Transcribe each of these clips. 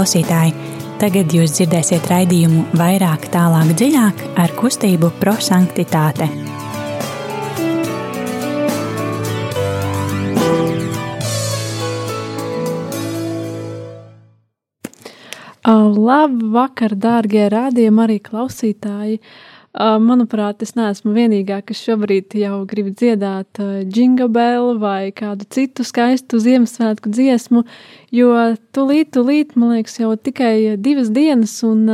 klausītāji! Tagad jūs dzirdēsiet raidījumu vairāk, tālāk, dziļāk ar kustību prosanktitāte. Labu vakar, dārgie rādījumi, arī klausītāji! Manuprāt, es neesmu vienīgā, kas šobrīd jau grib dziedāt džingabelu vai kādu citu skaistu Ziemassvētku dziesmu, jo tūlīt, tūlīt, man liekas, jau tikai divas dienas un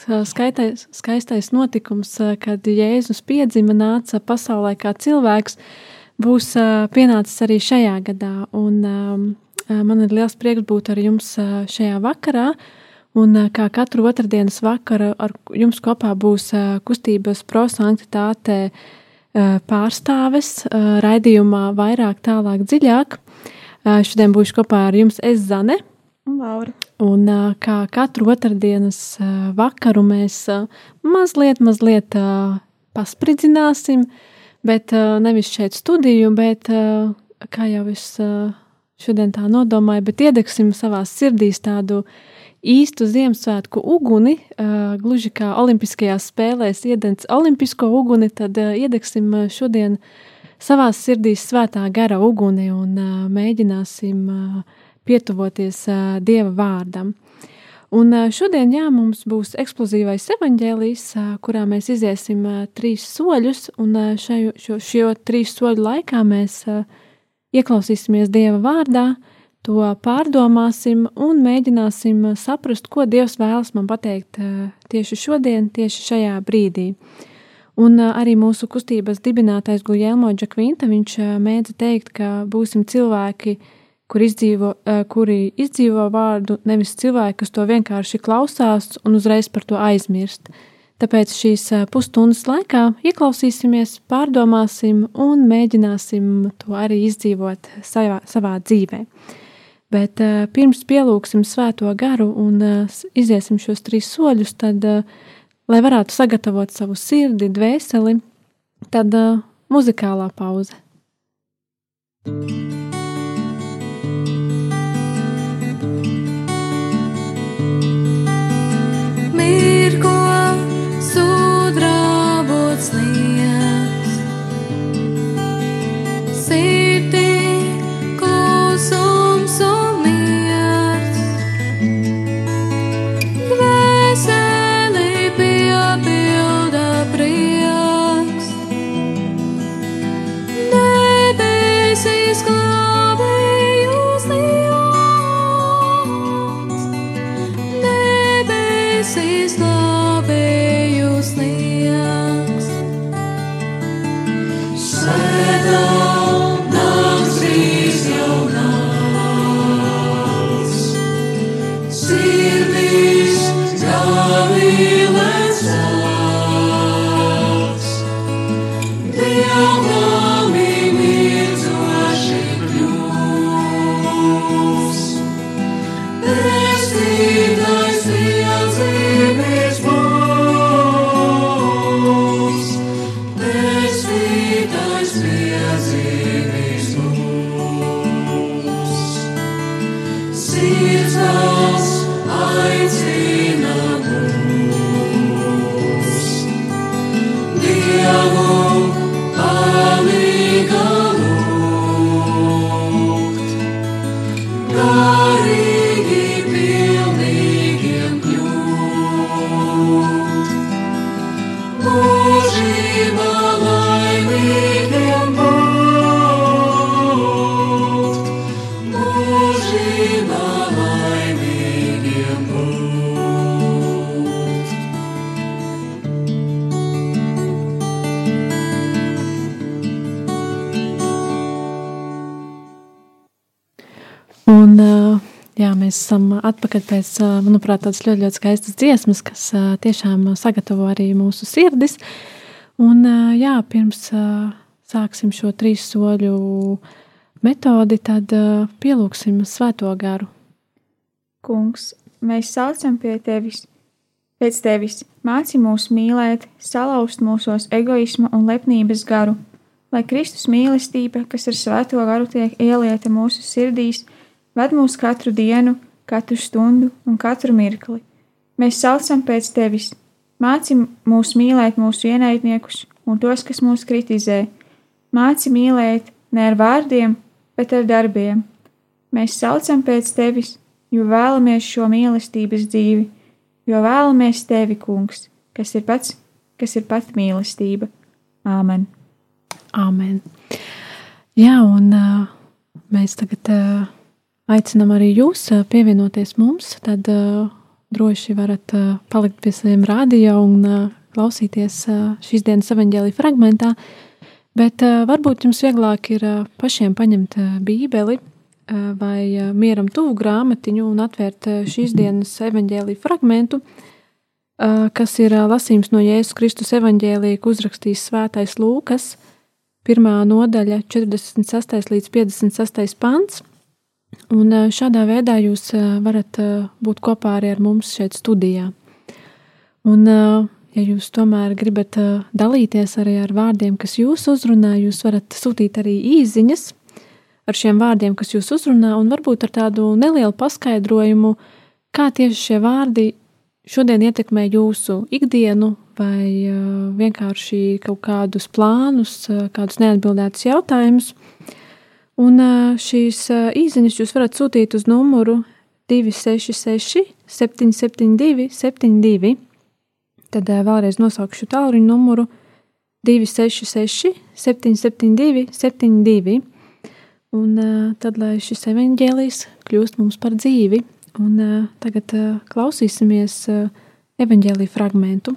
skaitais, skaistais notikums, kad Jēzus piedzima nāca pasaulē kā cilvēks, būs pienācis arī šajā gadā. Un man ir liels prieks būt ar jums šajā vakarā. Un kā katru otrdienas vakaru ar jums kopā būs kustības prosanktitāte pārstāves raidījumā vairāk, tālāk, dziļāk. Šodien būšu kopā ar jums es Zane. Un Laura. Un kā katru otrdienas vakaru mēs mazliet, mazliet paspridzināsim, bet nevis šeit studiju, bet kā jau es šodien tā nodomāju, bet iedegsim savā sirdīs tādu uh, īstu Ziemassvētku uguni, uh, gluži kā Olimpiskajās spēlēs iedens olimpisko uguni, tad uh, iedegsim šodien savā sirdīs svētā gara uguni un uh, mēģināsim uh, pietuvoties uh, Dieva vārdam. Un uh, šodien, jā, mums būs eksplozīvais evaņģēlijs, uh, kurā mēs iziesim uh, trīs soļus, un uh, šajo, šo, šo trīs soļu laikā mēs uh, ieklausīsimies Dieva vārdā, uh, to pārdomāsim un mēģināsim saprast, ko Dievs vēlas man pateikt eh, tieši šodien, tieši šajā brīdī. Un eh, arī mūsu kustības dibinātais Guļēmo Džakvinta, viņš eh, mēdza teikt, ka būsim cilvēki, kur izdzīvo, kuri izdzīvo vārdu, nevis cilvēki, kas to vienkārši klausās un uzreiz par to aizmirst. Tāpēc šīs pusstundas laikā ieklausīsimies, pārdomāsim un mēģināsim to arī izdzīvot savā, savā dzīvēm. Bet uh, pirms pielūgsim svēto garu un uh, iziesim šos trīs soļus, tad, uh, lai varētu sagatavot savu sirdi, dvēseli, tad uh, muzikālā pauze. Mirko Un, jā, mēs esam atpakaļ pēc, manuprāt, tādas ļoti, ļoti skaistas dziesmas, kas tiešām sagatavo arī mūsu sirdis. Un, jā, pirms sāksim šo trīs soļu metodi, tad pielūgsim svēto garu. Kungs, mēs saucam pie tevis, pēc tevis, māci mūs mīlēt, salauzt mūsos egoisma un lepnības garu, lai Kristus mīlestība, kas ar svēto garu tiek ielieta mūsu sirdīs, ved mūs katru dienu katru stundu un katru mirkli. Mēs saucam pēc tevis, māci mūs mīlēt mūsu ienaidniekus un tos, kas mūs kritizē. Māci mīlēt ne ar vārdiem, bet ar darbiem. Mēs saucam pēc tevis, jo vēlamies šo mīlestības dzīvi, jo vēlamies tevi, kungs, kas ir pats, kas ir pat mīlestība. Āmen! Āmen! Jā, un uh, mēs tagad uh, aicinām arī jūs pievienoties mums. Tad uh, droši varat uh, palikt pie saviem radio un uh, klausīties šīs dienas evaņģēlī fragmentā. Bet varbūt jums vieglāk ir pašiem paņemt bībeli vai mieram tuvu grāmatiņu un atvērt šīs dienas evaņģēlī fragmentu, kas ir lasījums no Jēzus Kristus evaņģēlī, ko uzrakstījis Svētais Lūkas – pirmā nodaļa, 46. līdz 56. pants. Un šādā veidā jūs varat būt kopā arī ar mums šeit studijā. Un, ja jūs tomēr gribat dalīties arī ar vārdiem, kas jūs uzrunā, jūs varat sūtīt arī īsiņas ar šiem vārdiem, kas jūs uzrunā, un varbūt ar tādu nelielu paskaidrojumu, kā tieši šie vārdi šodien ietekmē jūsu ikdienu, vai vienkārši kaut kādus plānus, kādus neatbildētus jautājumus. Un šīs īsiņas jūs varat sūtīt uz numuru 266, 772, 72. Tad vēlreiz nosaukšu tālruņa numuru 266, 772, 72. Un tad, lai šis evaņģēlijs kļūst mums par dzīvi, un tagad klausīsimies evaņģēlī fragmentu.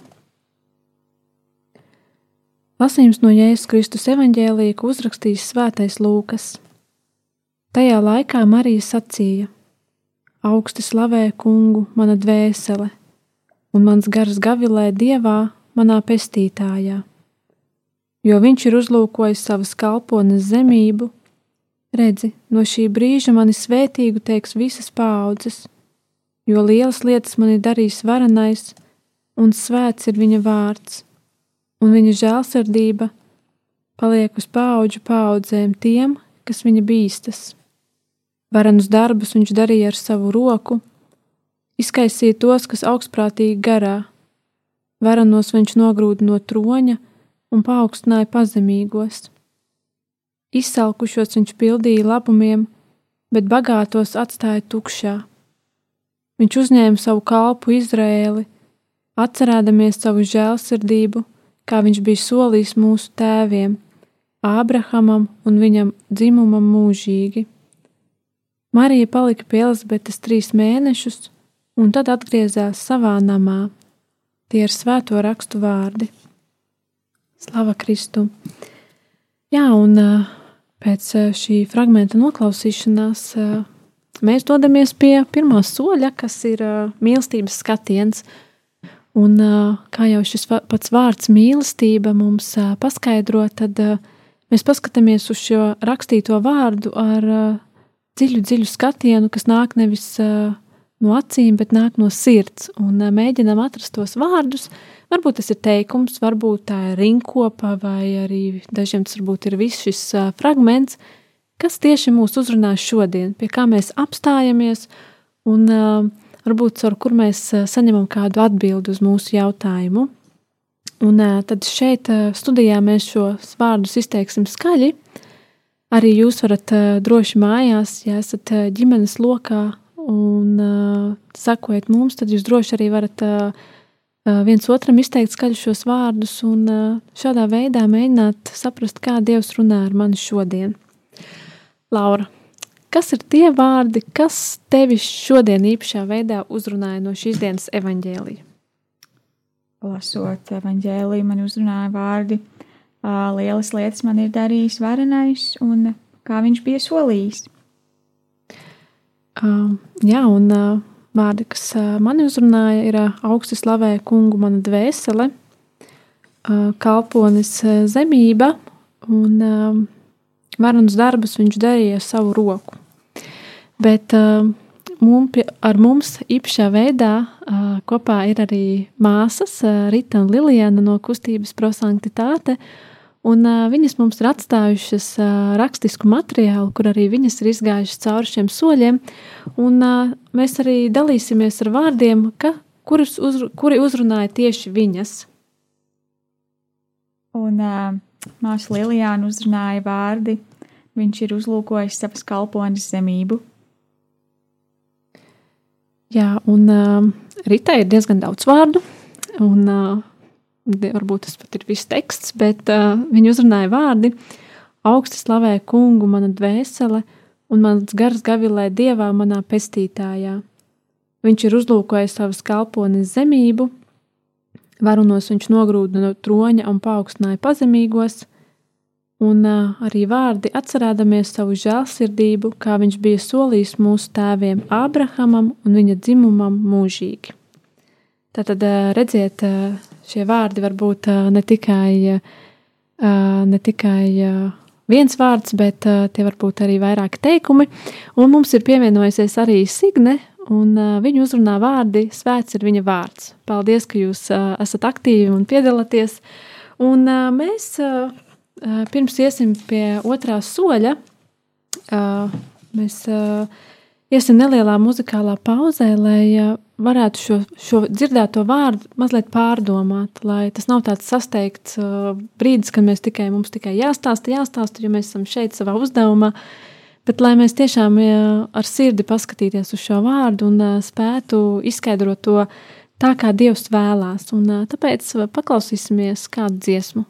Lasījums no Jēzus Kristus evaņģēlīja, ko uzrakstījis Svētais Lūkas. Tajā laikā Marija sacīja: Augsti slavē kungu, mana dvēsele, un mans gars gavilē dievā, manā pestītājā. Jo viņš ir uzlūkojis savas kalpones zemību, redzi, no šī brīža mani svētīgu teiks visas paaudzes, jo lielas lietas man ir darījis varenais, un svēts ir viņa vārds un viņa žēlsirdība paliek uz paudžu paudzēm tiem, kas viņa bīstas. Varenus darbus viņš darīja ar savu roku, izkaisīja tos, kas augstprātīgi garā. Varenos viņš nogrūda no troņa un paaugstināja pazemīgos. Izsalkušos viņš pildīja labumiem, bet bagātos atstāja tukšā. Viņš uzņēma savu kalpu Izrēli, atcerēdamies savu žēlsirdību kā viņš bija solījis mūsu tēviem, Ābrahamam un viņam dzimumam mūžīgi. Marija palika pie Elizabetes trīs mēnešus, un tad atgriezās savā namā. Tie ir svēto rakstu vārdi. Slava Kristu! Jā, un pēc šī fragmenta noklausīšanās mēs dodamies pie pirmā soļa, kas ir mīlestības skatiens – Un, kā jau šis pats vārds mīlestība mums paskaidro, tad mēs paskatāmies uz šo rakstīto vārdu ar dziļu, dziļu skatienu, kas nāk nevis no acīm, bet nāk no sirds. Un mēģinām atrast tos vārdus. Varbūt tas ir teikums, varbūt tā ir rinkopa, vai arī dažiem tas varbūt ir viss šis fragments, kas tieši mūs uzrunā šodien, pie kā mēs apstājamies. Un, varbūt caur kur mēs saņemam kādu atbildi uz mūsu jautājumu. Un tad šeit studijā mēs šos vārdus izteiksim skaļi. Arī jūs varat droši mājās, ja esat ģimenes lokā un sakojat mums, tad jūs droši arī varat viens otram izteikt skaļi šos vārdus un šādā veidā mēģināt saprast, kā Dievs runā ar mani šodien. Laura, Kas ir tie vārdi, kas tevi šodien īpašā veidā uzrunāja no šīs dienas evaņģēlija? Lasot evaņģēliju, man uzrunāja vārdi, lielas lietas man ir darījis varenais un kā viņš bija solījis. Uh, jā, un uh, vārdi, kas uh, mani uzrunāja, ir uh, augsti slavē kungu mana dvēsele, uh, kalponis uh, zemība un uh, Varunas darbus viņš darīja ar savu roku. Bet uh, mums, ar mums īpašā veidā kopā ir arī māsas Rita un Lilijana no kustības prosanktitāte. Un, uh, viņas mums ir atstājušas uh, rakstisku materiālu, kur arī viņas ir izgājušas cauri šiem soļiem. Un, uh, mēs arī dalīsimies ar vārdiem, ka, kurus uz, kuri uzrunāja tieši viņas. Un uh, māsa Lilijāna uzrunāja vārdi. Viņš ir uzlūkojis savas kalpones zemību. Jā, un uh, Rītai ir diezgan daudz vārdu. Un, uh, varbūt tas pat ir viss teksts, bet uh, viņa uzrunāja vārdi: augsti slavēja kungu, mana dvēsele, un mans gars gavilē dievā, manā pestītājā. Viņš ir uzlūkojis savas kalpones zemību, varunos viņš nogrūda no troņa un paaugstināja pazemīgos, un arī vārdi atcerēdamies savu žēlsirdību, kā viņš bija solījis mūsu tēviem Ābrahamam un viņa dzimumam mūžīgi. Tātad redziet, šie vārdi var būt ne tikai, ne tikai viens vārds, bet tie var būt arī vairāki teikumi. Un mums ir pievienojusies arī Signe, un viņa uzrunā vārdi Svēts ir viņa vārds. Paldies, ka jūs esat aktīvi un piedalāties. Un mēs pirms iesim pie otrā soļa, mēs iesim nelielā muzikālā pauzē, lai varētu šo, šo dzirdēto vārdu mazliet pārdomāt, lai tas nav tāds sasteigts brīdis, kad mēs tikai mums tikai jāstāsta, jāstāsta, jo mēs esam šeit savā uzdevumā, bet lai mēs tiešām ar sirdi paskatīties uz šo vārdu un spētu izskaidrot to tā, kā Dievs vēlās. Un, tāpēc paklausīsimies kādu dziesmu.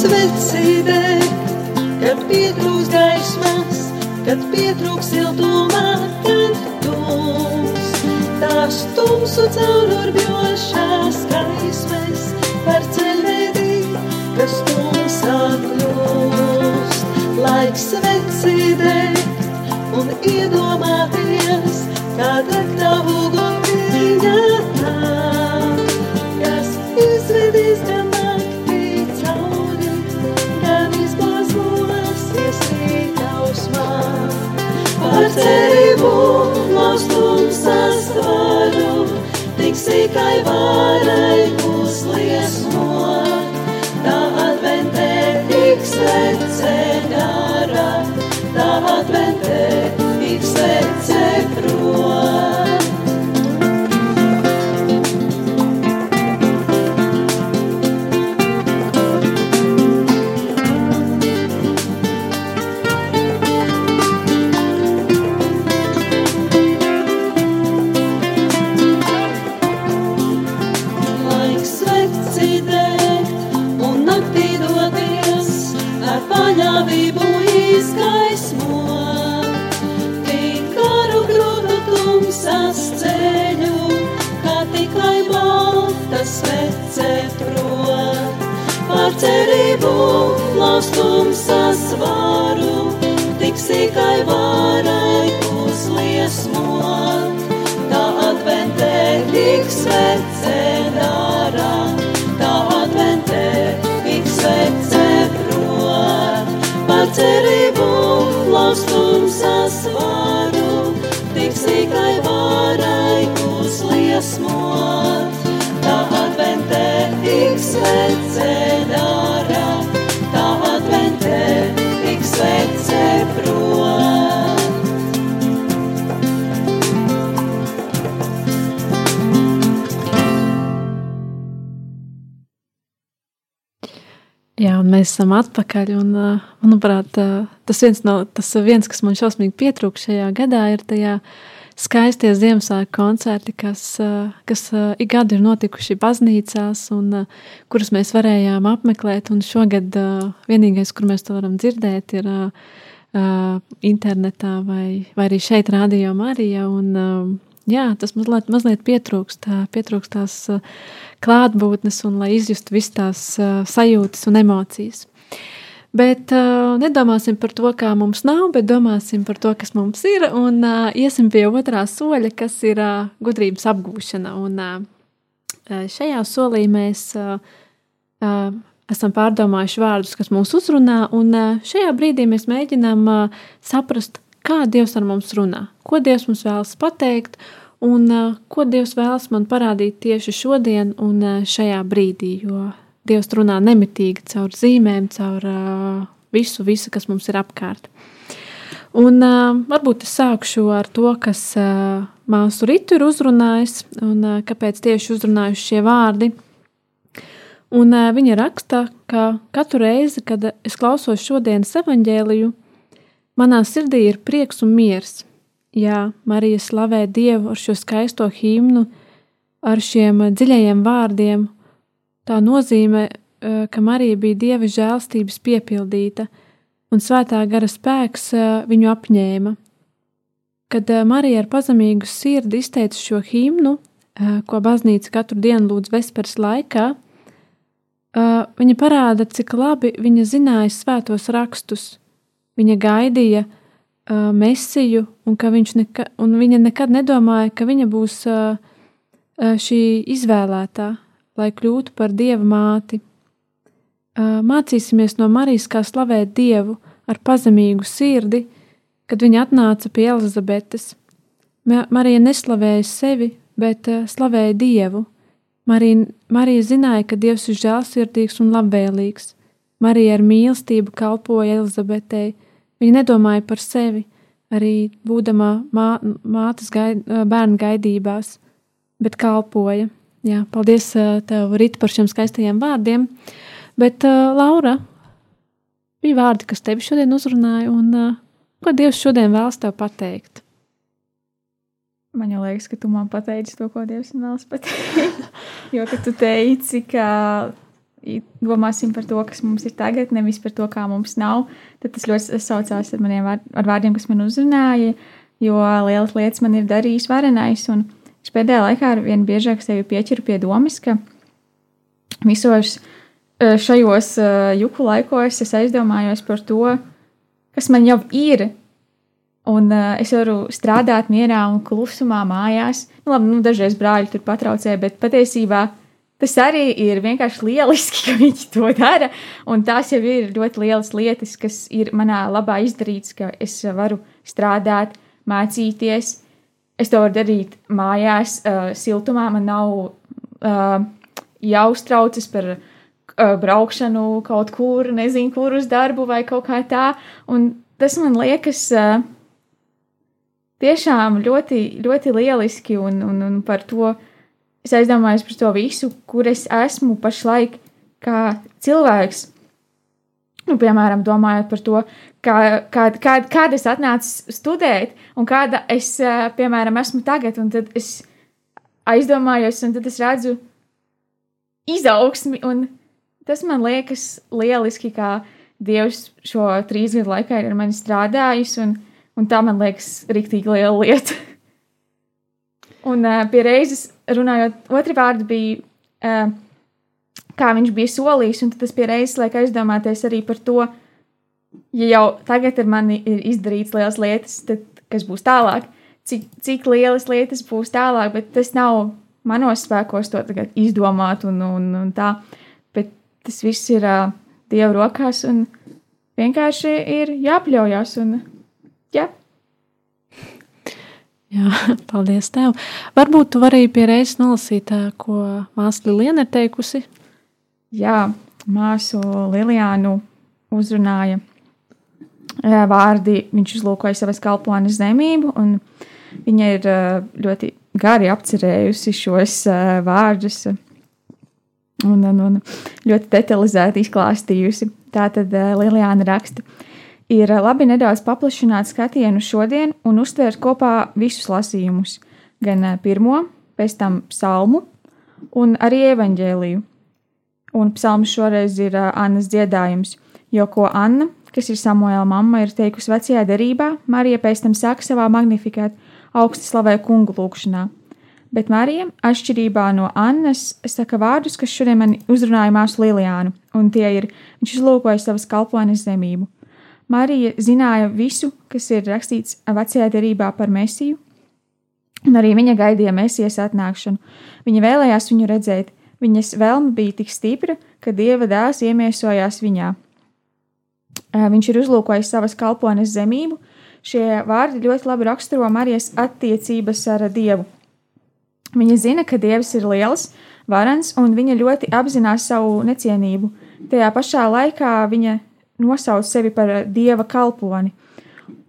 Svecīdē, kad pietrūks gaismas, kad pietrūks siltumā, tās tumsu caururbjošās gaismas par ceļvedī, kas tumsā kļūst. Laiks svecīdē un iedomāties, kā deg tavu gumbiņā tā, tik sikai varai uzliesmot, tā adventē tik svece dara, tā adventē laustums sasvaru, tik sīkai varai uzliesmot, tā adventē tik svece dara, tā adventē tik svece par cerību, laustums sasvaru, tik sīkai varai uzliesmot. Tā adventē tik svece svece prot. Jā, un mēs esam atpakaļ. Un, manuprāt, tas viens, no, tas viens, kas man šausmīgi pietrūka šajā gadā, ir tajā skaistie Ziemassvētku koncerti, kas, kas ik gadu ir notikuši baznīcās un kurus mēs varējām apmeklēt. Un šogad vienīgais, kur mēs to varam dzirdēt, ir internetā vai, vai arī šeit, Rādio Marija. Un, jā, tas mazliet, mazliet pietrūkst, pietrūkst tās klātbūtnes un lai izjustu visas tās sajūtas un emocijas. Bet uh, nedomāsim par to, kā mums nav, bet domāsim par to, kas mums ir, un uh, iesim pie otrā soļa, kas ir uh, gudrības apgūšana. Un, uh, šajā solī mēs uh, uh, esam pārdomājuši vārdus, kas mūs uzrunā, un uh, šajā brīdī mēs mēģinām uh, saprast, kā Dievs ar mums runā, ko Dievs mums vēlas pateikt, un uh, ko Dievs vēlas man parādīt tieši šodien un uh, šajā brīdī, jo Dievs runā nemitīgi caur zīmēm, caur uh, visu, visu, kas mums ir apkārt. Un uh, varbūt es sākšu ar to, kas uh, māsu Ritu ir uzrunājis, un uh, kāpēc tieši uzrunājuši šie vārdi. Un uh, viņa raksta, ka katru reizi, kad es klausos šodienas evaņģēliju, manā sirdī ir prieks un miers. Jā, Marija slavē Dievu ar šo skaisto himnu, ar šiem dziļajiem vārdiem – Tā nozīmē, ka Marija bija dieva žēlstības piepildīta, un svētā gara spēks viņu apņēma. Kad Marija ar pazemīgu sirdi izteica šo himnu, ko baznīca katru dienu lūdz vespers laikā, viņa parāda, cik labi viņa zināja svētos rakstus. Viņa gaidīja mesiju, un, neka, un viņa nekad nedomāja, ka viņa būs šī izvēlētā, lai kļūtu par dieva māti. Mācīsimies no Marijas, kā slavēt Dievu ar pazemīgu sirdi, kad viņa atnāca pie Elizabetes. Marija neslavēja sevi, bet slavēja Dievu. Marija, Marija zināja, ka Dievs ir žēlsirdīgs un labvēlīgs. Marija ar mīlestību kalpoja Elizabetei. Viņa nedomāja par sevi, arī būdama mā, mātes gaid, bērnu gaidībās, bet kalpoja. Jā, paldies tev, Rita, par šiem skaistajiem vārdiem. Bet, uh, Laura, bija vārdi, kas tevi šodien uzrunāja, un uh, ko Dievs šodien vēlas tev pateikt? Man jau liekas, ka tu man pateici to, ko Dievs vēlas pateikt. jo, tu teici, ka domāsim par to, kas mums ir tagad, nevis par to, kā mums nav, tad tas ļoti saucās ar maniem vārdiem, kas man uzrunāja, jo lielas lietas man ir darījis varenais. Un, Es pēdējā laikā ar vien biežāk sevi pieķiru pie domas, ka visos e, šajos e, juku laikos es aizdomājos par to, kas man jau ir. Un uh, es varu strādāt mierā un klusumā mājās. Nu, labi, nu, dažreiz brāļi tur patraucē, bet patiesībā tas arī ir vienkārši lieliski, ka viņi to dara. Un tās jau ir ļoti lielas lietas, kas ir manā labā izdarītas, ka es varu strādāt, mācīties, Es to varu darīt mājās, uh, siltumā. Man nav uh, jāuztraucas par uh, braukšanu kaut kur, nezinu, kur uz darbu vai kaut kā tā. Un tas man liekas uh, tiešām ļoti, ļoti lieliski, un, un, un par to es aizdomājos par to visu, kur es esmu pašlaik kā cilvēks. Nu, piemēram, domājot par to, kā, kā, kā, kāda es atnācu studēt, un kāda es, piemēram, esmu tagad, un tad es aizdomājos, un tad es redzu izaugsmi, un tas man liekas lieliski, kā Dievs šo trīs gadu laikā ir ar mani strādājis, un, un tā man liekas riktīgi liela lieta. un uh, pie reizes runājot, otra vārda bija, uh, kā viņš bija solījis, un tas pie reizes liek aizdomāties arī par to, uh, ja jau tagad ar mani ir izdarīts lielas lietas, tad kas būs tālāk? Cik, cik lielas lietas būs tālāk, bet tas nav manos spēkos to izdomāt un, un, un tā. Bet tas viss ir uh, Dieva rokās un vienkārši ir jāpļaujas. Un, jā. Jā, paldies tev. Varbūt tu vari pierēst nolasīt, ko māsa Liliana ir teikusi. Jā, māsu Liliānu uzrunāja vārdi viņš uzlūkoja savas kalpones zemību, un viņa ir ļoti gari apcerējusi šos vārdus un, un, un ļoti detalizēti izklāstījusi. Tātad Lilijāna raksta. Ir labi nedaudz paplašināt skatienu šodien un uztvērt kopā visus lasījumus, gan pirmo, pēc tam psalmu un arī evaņģēliju. Un psalms šoreiz ir Annas dziedājums, jo ko Anna kas ir Samuēla mamma, ir teikusi vecajā derībā, Marija pēc tam saka savā magnifikēt augstu slavē kungu lūgšanā. Bet Marija, atšķirībā no Annas, saka vārdus, kas šodien man uzrunāja māsu Lilijānu, un tie ir: Viņš izlūkoja savas kalpones zemību. Marija zināja visu, kas ir rakstīts vecajā derībā par Mēsiju, un arī viņa gaidīja Mēsijas atnākšanu. Viņa vēlējās viņu redzēt, viņas vēlme bija tik stipra, ka Dieva dēls iemiesojās viņā. Eh, Viņš ir uzlūkojis savas kalpones zemību. Šie vārdi ļoti labi raksturo Marijas attiecības ar Dievu. Viņa zina, ka Dievs ir liels, varans, un viņa ļoti apzinās savu necienību. Tajā pašā laikā viņa nosauc sevi par Dieva kalponi.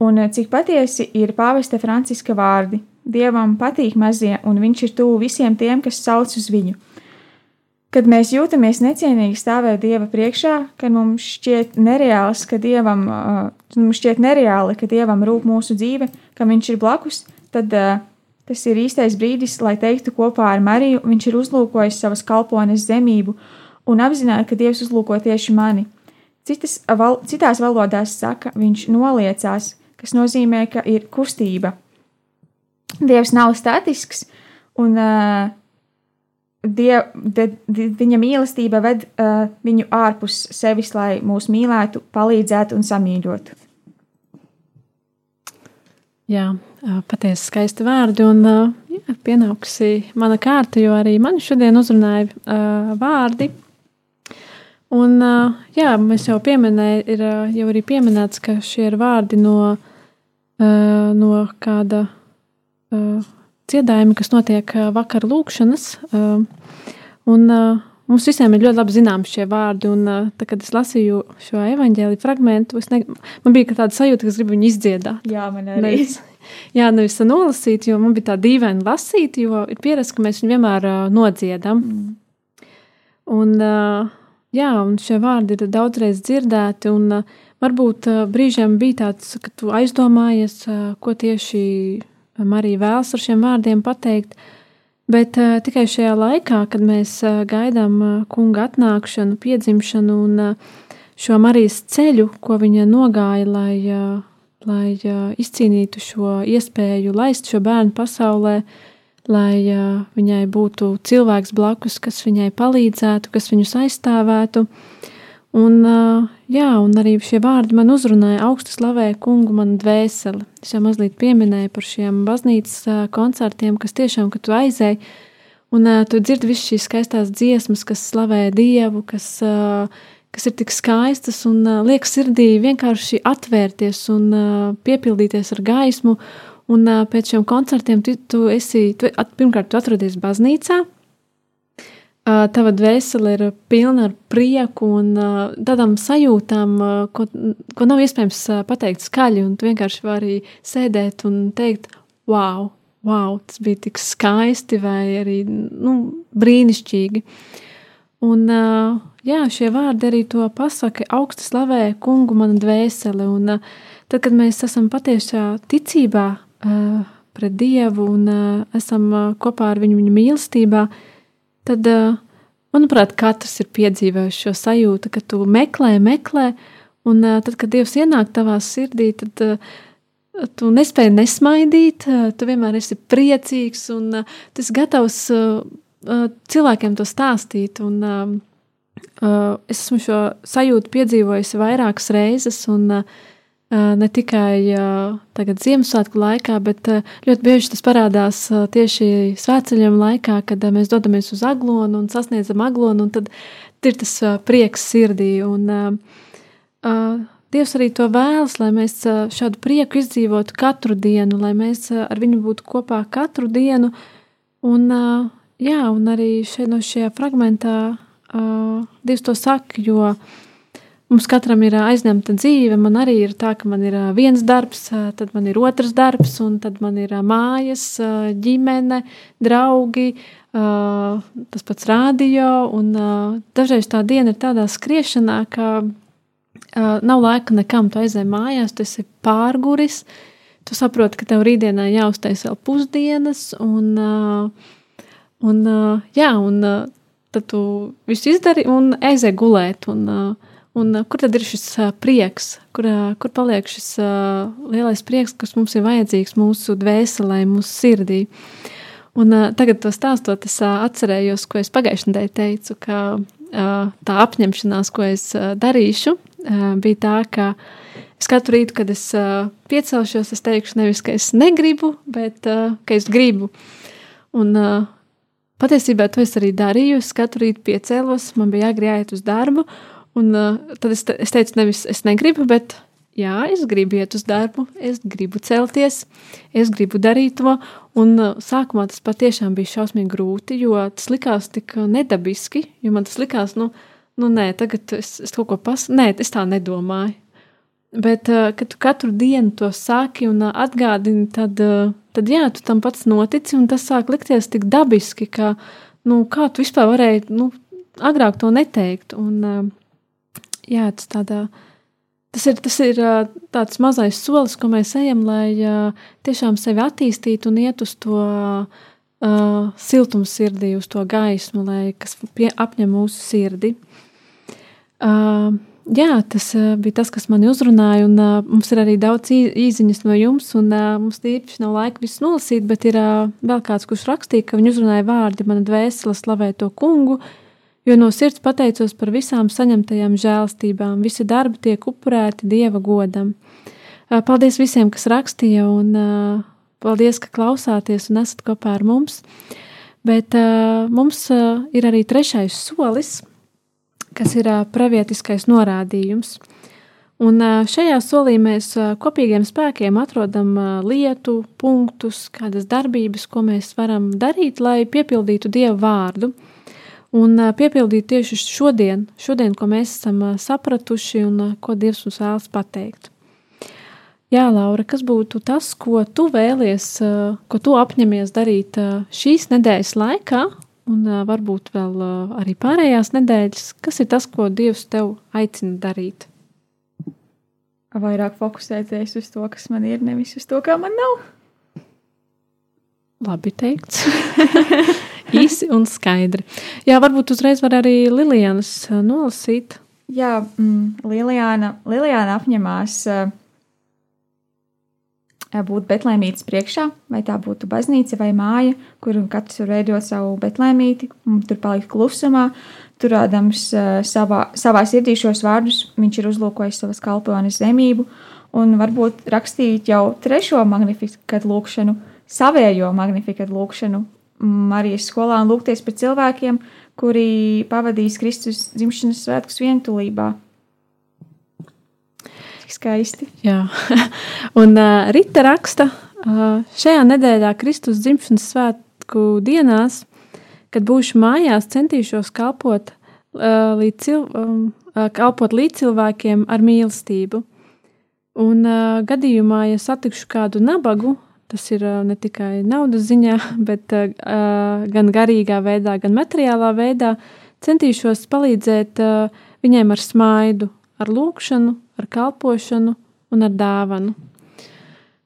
Un eh, cik patiesi ir pāvesta Franciska vārdi: Dievam patīk mazie, un viņš ir tuvu visiem tiem, kas sauc uz viņu. Kad mēs jūtamies necienīgi stāvēt Dieva priekšā, kad mums šķiet nereāls, ka Dievam, uh, mums šķiet nereāli, ka Dievam rūp mūsu dzīve, ka Viņš ir blakus, tad uh, tas ir īstais brīdis, lai teiktu kopā ar Mariju, Viņš ir uzlūkojis savas kalpones zemību un apzināja, ka Dievs uzlūko tieši mani. Citas, val, citās valodās saka, Viņš noliecās, kas nozīmē, ka ir kustība. Dievs nav statisks, un uh, Die, de, de, viņa mīlestība ved uh, viņu ārpus sevis, lai mūs mīlētu, palīdzētu un samīļotu. Jā, ā, patiesi skaisti vārdi. Un ā, jā, pienākusi mana kārta, jo arī man šodien uzrunāja uh, vārdi. Un, uh, jā, mēs jau pieminējām, ir ā, jau arī pieminēts, ka šie ir vārdi no, uh, no kāda uh, dziedājuma, kas notiek ā, vakar lūkšanas. Uh, un, uh, mums visiem ir ļoti labi zināms šie vārdi. Un, tā, kad es lasīju šo evaņģēlīju fragment, ne, man bija tāda sajūta, ka es gribu viņu izdziedāt. Jā, man Nevis, jā, nevis nolasīt, jo man bija tā dīvaini lasīt, jo ir pierasts, ka mēs viņu vienmēr uh, nodziedam. Mm. Un, uh, jā, un šie vārdi ir daudzreiz dzirdēti, un uh, varbūt uh, brīžiem bija tāds, ka tu aizdomājies, uh, ko tieši Marija vēlas ar šiem vārdiem pateikt. Bet uh, tikai šajā laikā, kad mēs uh, gaidām uh, kunga atnākšanu, piedzimšanu un uh, šo Marijas ceļu, ko viņa nogāja, lai, uh, lai uh, izcīnītu šo iespēju laist šo bērnu pasaulē, lai uh, viņai būtu cilvēks blakus, kas viņai palīdzētu, kas viņus aizstāvētu. Un, jā, un arī šie vārdi man uzrunāja augstu slavēju kungu, man dvēseli. Es jau mazliet pieminēju par šiem baznīcas koncertiem, kas tiešām, kad tu aizēji, un tu dzirdi visas šīs skaistās dziesmas, kas slavē Dievu, kas, kas ir tik skaistas un liek sirdī vienkārši atvērties un piepildīties ar gaismu. Un pēc šiem koncertiem tu, tu esi, tu, pirmkārt, tu atrodies baznīcā, tava dvēsele ir pilna ar prieku un tādām sajūtām, ko, ko nav iespējams pateikt skaļi. Tu vienkārši vari sēdēt un teikt, wow, wow, tas bija tik skaisti vai arī nu, brīnišķīgi. Un, jā, šie vārdi arī to pasaka, augstu slavē kungu mana dvēsele. Un, tad, kad mēs esam patiešā ticībā pret Dievu un esam kopā ar viņu, viņu mīlestībā, tad, manuprāt, katrs ir piedzīvojis šo sajūtu, ka tu meklē, meklē, un tad, kad Dievs ienāk tavā sirdī, tad tu nespēji nesmaidīt, tu vienmēr esi priecīgs un esi gatavs cilvēkiem to stāstīt. Un, es esmu šo sajūtu piedzīvojusi vairākas reizes, un uh, ne tikai tagad Ziemassvētku laikā, bet ļoti bieži tas parādās tieši svētceļiem laikā, kad mēs dodamies uz aglonu un sasniedzam aglonu, un tad ir tas prieks sirdī. Un, Dievs arī to vēlas, lai mēs šādu prieku izdzīvotu katru dienu, lai mēs ar viņu būtu kopā katru dienu. Un, jā, un arī šeit no šajā fragmentā Dievs to saka, jo uh, Mums katram ir aizņemta dzīve. Man arī ir tā, ka man ir viens darbs, tad man ir otrs darbs, un tad man ir mājas, ģimene, draugi, tas pats rādio. Un dažreiz tā diena ir tādā skriešanā, ka nav laika nekam. Tu aizēji mājās, tu esi pārguris, tu saproti, ka tev rītdienā jāuztais vēl pusdienas, un, un, jā, un tad tu visu izdari un aizēji gulēt. Un, Un, uh, kur tad ir šis uh, prieks, kur, uh, kur paliek šis uh, lielais prieks, kas mums ir vajadzīgs mūsu dvēselē, mūsu sirdī? Un uh, tagad to stāstot, es uh, atcerējos, ko es pagājušajā nedēļā teicu, ka uh, tā apņemšanās, ko es uh, darīšu, uh, bija tā, ka es katru rītu, kad es uh, piecelšos, es teikšu nevis, ka es negribu, bet uh, ka es gribu. Un uh, patiesībā to es arī darīju. Es katru rītu piecēlos, man bija jāgri jāiet uz darbu, un uh, tad es, te, es teicu nevis es negribu, bet jā, es gribu iet uz darbu, es gribu celties, es gribu darīt to. Un uh, sākumā tas patiešām bija šausmīgi grūti, jo tas likās tik nedabiski, jo man tas likās, nu, nu nē, tagad es, es kaut ko pasaku, nē, es tā nedomāju. Bet, uh, kad tu katru dienu to sāki un uh, atgādini, tad, uh, tad jā, tu tam pats notici, un tas sāk likties tik dabiski, ka, nu, kā tu vispār varēji, nu, agrāk to neteikt. Un, uh, jā, tas tādā, tas ir, tas ir uh, tāds mazais solis, ko mēs ejam, lai uh, tiešām sevi attīstītu un iet uz to uh, siltumu sirdī, uz to gaismu, lai kas pie, apņem mūsu sirdi. Uh, jā, tas uh, bija tas, kas mani uzrunāja. Un, uh, mums ir arī daudz īsiņas no jums, un uh, mums īpaši nav laika visu nolasīt, bet ir uh, vēl kāds, kurš rakstīja, ka viņš uzrunāja vārdi, mana dvēsele slavē to kungu, jo no sirds pateicos par visām saņemtajām žēlstībām. Visi darbi tiek upurēti dieva godam. Paldies visiem, kas rakstīja, un paldies, ka klausāties un esat kopā ar mums. Bet mums ir arī trešais solis kas ir pravietiskais norādījums. Un šajā solī mēs kopīgiem spēkiem atrodam lietu, punktus, kādas darbības, ko mēs varam darīt, lai piepildītu Dieva vārdu. Un piepildīt tieši šodien, šodien, ko mēs esam sapratuši un ko Dievs mums vēlas pateikt. Jā, Laura, kas būtu tas, ko tu vēlies, ko tu apņemies darīt šīs nedēļas laikā, un varbūt vēl arī pārējās nedēļas, kas ir tas, ko Dievs tev aicina darīt? Vairāk fokusēties uz to, kas man ir, nevis uz to, kā man nav. Labi teikts. Īsi un skaidri. Jā, varbūt uzreiz var arī Lilijas nolasīt. Jā, mm, Lilijāna, Lilijāna apņemās uh, būt betlēmītes priekšā, vai tā būtu baznīca vai māja, kur katrs var veidot savu betlēmīti, un tur palikt klusumā. Turādams savā, savā sirdī šos vārdus, viņš ir uzlūkojis savas kalpones zemību, un varbūt rakstīt jau trešo magnifikatu lūkšanu, savējo magnifikatu lūkšanu Marijas skolā un lūgties par cilvēkiem, kuri pavadīs Kristus dzimšanas svētkus vientulībā skaisti. Jā, un uh, Rīta raksta, uh, šajā nedēļā Kristus dzimšanas svētku dienās, kad būšu mājās, centīšos kalpot, uh, līdz, cil, um, uh, kalpot līdz cilvēkiem ar mīlestību. Un uh, gadījumā, ja satikšu kādu nabagu, tas ir ne tikai naudas ziņā, bet gan garīgā veidā, gan materiālā veidā, centīšos palīdzēt viņiem ar smaidu, ar lūkšanu, ar kalpošanu un ar dāvanu.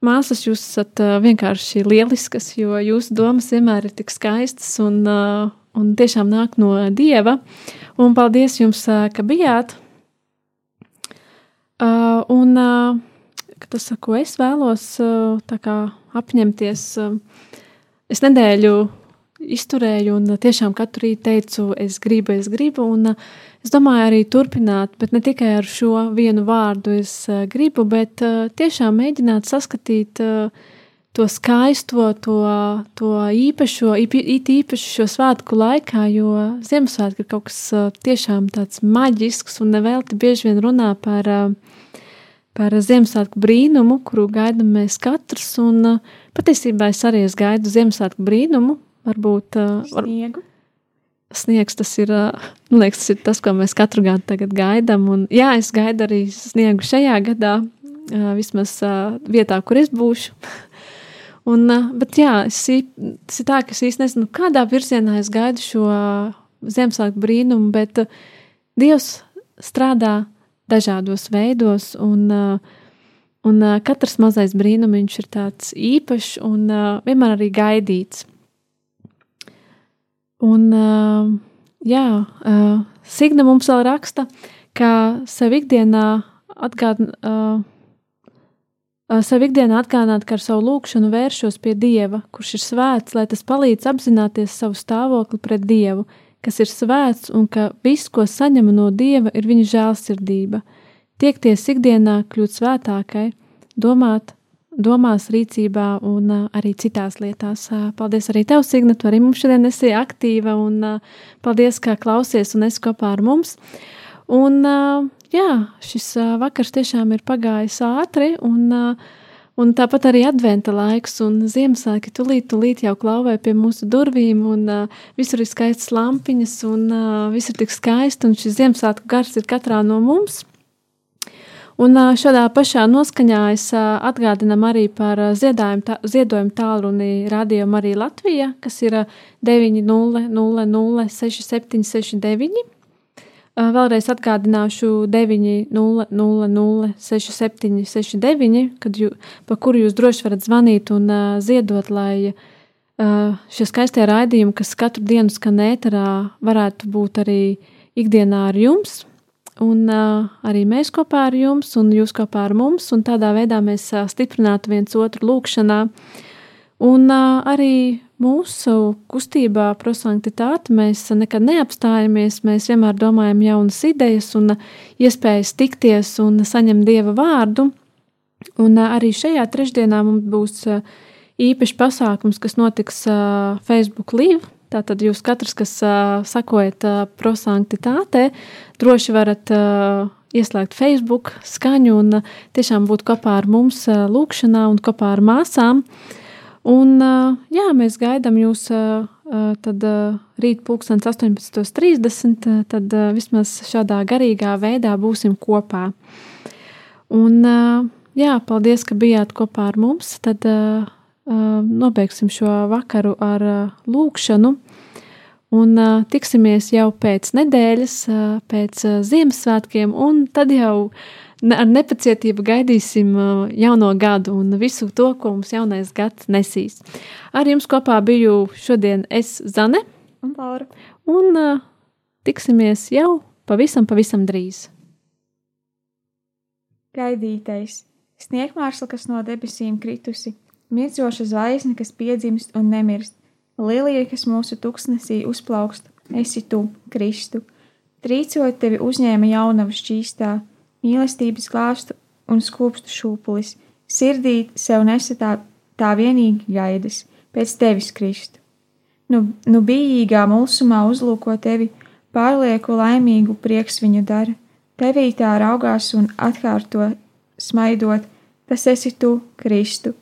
Māsas, jūs esat vienkārši lieliskas, jo jūsu domas vienmēr ir tik skaistas un, un tiešām nāk no dieva. Un paldies jums, ka bijāt. Un tas, ko es vēlos uh, kā, apņemties, uh, es nedēļu izturēju un tiešām katru rītu teicu, es gribu, es gribu. Un es domāju arī turpināt, bet ne tikai ar šo vienu vārdu es gribu, bet tiešām mēģināt saskatīt to skaisto, to, to īpašo, it īpaši šo svētku laikā, jo Ziemassvētki ir kaut kas tiešām tāds maģisks un nevelti bieži vien runā par, par Ziemassvētku brīnumu, kuru gaidām mēs katrs, un patiesībā es arī es gaidu Ziemassvētku brīnumu, varbūt var, Sniegu. sniegs tas ir, man liekas, tas ir tas, ko mēs katru gadu gaidām. Un, jā, es gaidu arī sniegu šajā gadā, vismaz vietā, kur es būšu. Un, bet jā, es, tas ir tā, ka es īsti nezinu, kādā virzienā es gaidu šo Ziemassvētku brīnumu, bet Dievs strādā dažādos veidos, un, un katrs mazais brīnums ir tāds īpašs un vienmēr arī gaidīts. Un, uh, jā, uh, Signa mums vēl raksta, ka sev ikdienā atgādina, uh, uh, sev ikdienā atgādināt, ka ar savu lūkšanu vēršos pie Dieva, kurš ir svēts, lai tas palīdz apzināties savu stāvokli pret Dievu, kas ir svēts un ka viss, ko saņemu no Dieva, ir viņa žēlsirdība. Tiekties ikdienā, kļūt svētākai, domāt, domās, rīcībā un arī citās lietās. Paldies arī tev, Signa, tu arī mums šodien esi aktīva un paldies, ka klausies un esi kopā ar mums. Un, jā, šis vakars tiešām ir pagājis ātri un uh, Un tāpat arī adventa laiks un Ziemassvētki tūlīt, tūlīt jau klauvē pie mūsu durvīm, un uh, visur ir skaistas lampiņas, un uh, viss ir tik skaisti, un šis Ziemassvētku gars ir katrā no mums. Un uh, šādā pašā noskaņā es uh, atgādinam arī par uh, ziedojumu, tā, ziedojumu tālruni Radio Marija Latvija, kas ir uh, 900 6769. Vēlreiz atgādināšu 900-6769, kad jū, pa kuru jūs droši varat zvanīt un uh, ziedot, lai uh, šie skaistie raidījumi, kas katru dienu skan ēterā, varētu būt arī ikdienā ar jums. Un uh, arī mēs kopā ar jums, un jūs kopā ar mums, un tādā veidā mēs uh, stiprinātu viens otru lūkšanā. Un uh, arī mūsu kustībā prosanktitāte mēs nekad neapstājamies, mēs vienmēr domājam jaunas idejas un iespējas tikties un saņemt Dieva vārdu. Un arī šajā trešdienā mums būs īpašs pasākums, kas notiks Facebook Live. Tātad jūs katrs, kas sakojat prosanktitātē, droši varat ieslēgt Facebook skaņu un tiešām būt kopā ar mums lūkšanā un kopā ar māsām. Uh, Un, jā, mēs gaidām jūs tad rīt pulkstens 18.30, tad vismaz šādā garīgā veidā būsim kopā. Un, jā, paldies, ka bijāt kopā ar mums. Tad nobeigsim šo vakaru ar lūkšanu. Un tiksimies jau pēc nedēļas, pēc Ziemassvētkiem, un tad jau ar nepacietību gaidīsim uh, jauno gadu un visu to, ko mums jaunais gads nesīs. Ar jums kopā biju šodien es Zane un Laura. Un uh, tiksimies jau pavisam, pavisam drīz. Gaidītais, sniegmārsla, kas no debesīm kritusi, mirdzoša zvaigzne, kas piedzimst un nemirst, lielija, kas mūsu tuksnesī uzplaukst, esi tu, Kristu. Trīcot tevi uzņēma jaunava šķīstā, mīlestības glāstu un skūpstu šūpulis, sirdī sev nesa tā, tā vienīgi gaidas, pēc tevis Kristu. Nu, nu bijīgā mulsumā uzlūko tevi, pārlieku laimīgu prieks viņu dara, tevī tā raugās un atkārto smaidot, tas esi tu, Kristu.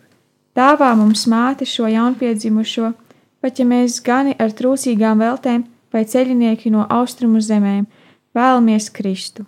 Dāvā mums māte šo jaunpiedzimušo, pat ja mēs gani ar trūcīgām veltēm vai ceļinieki no austrumu zemēm, vēlamies Kristu.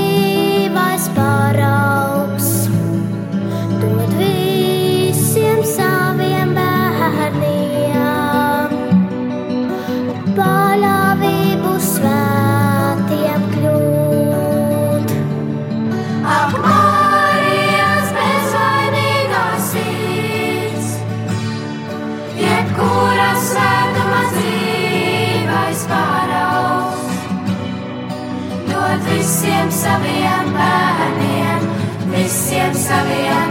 saviem bērniem, visiem saviem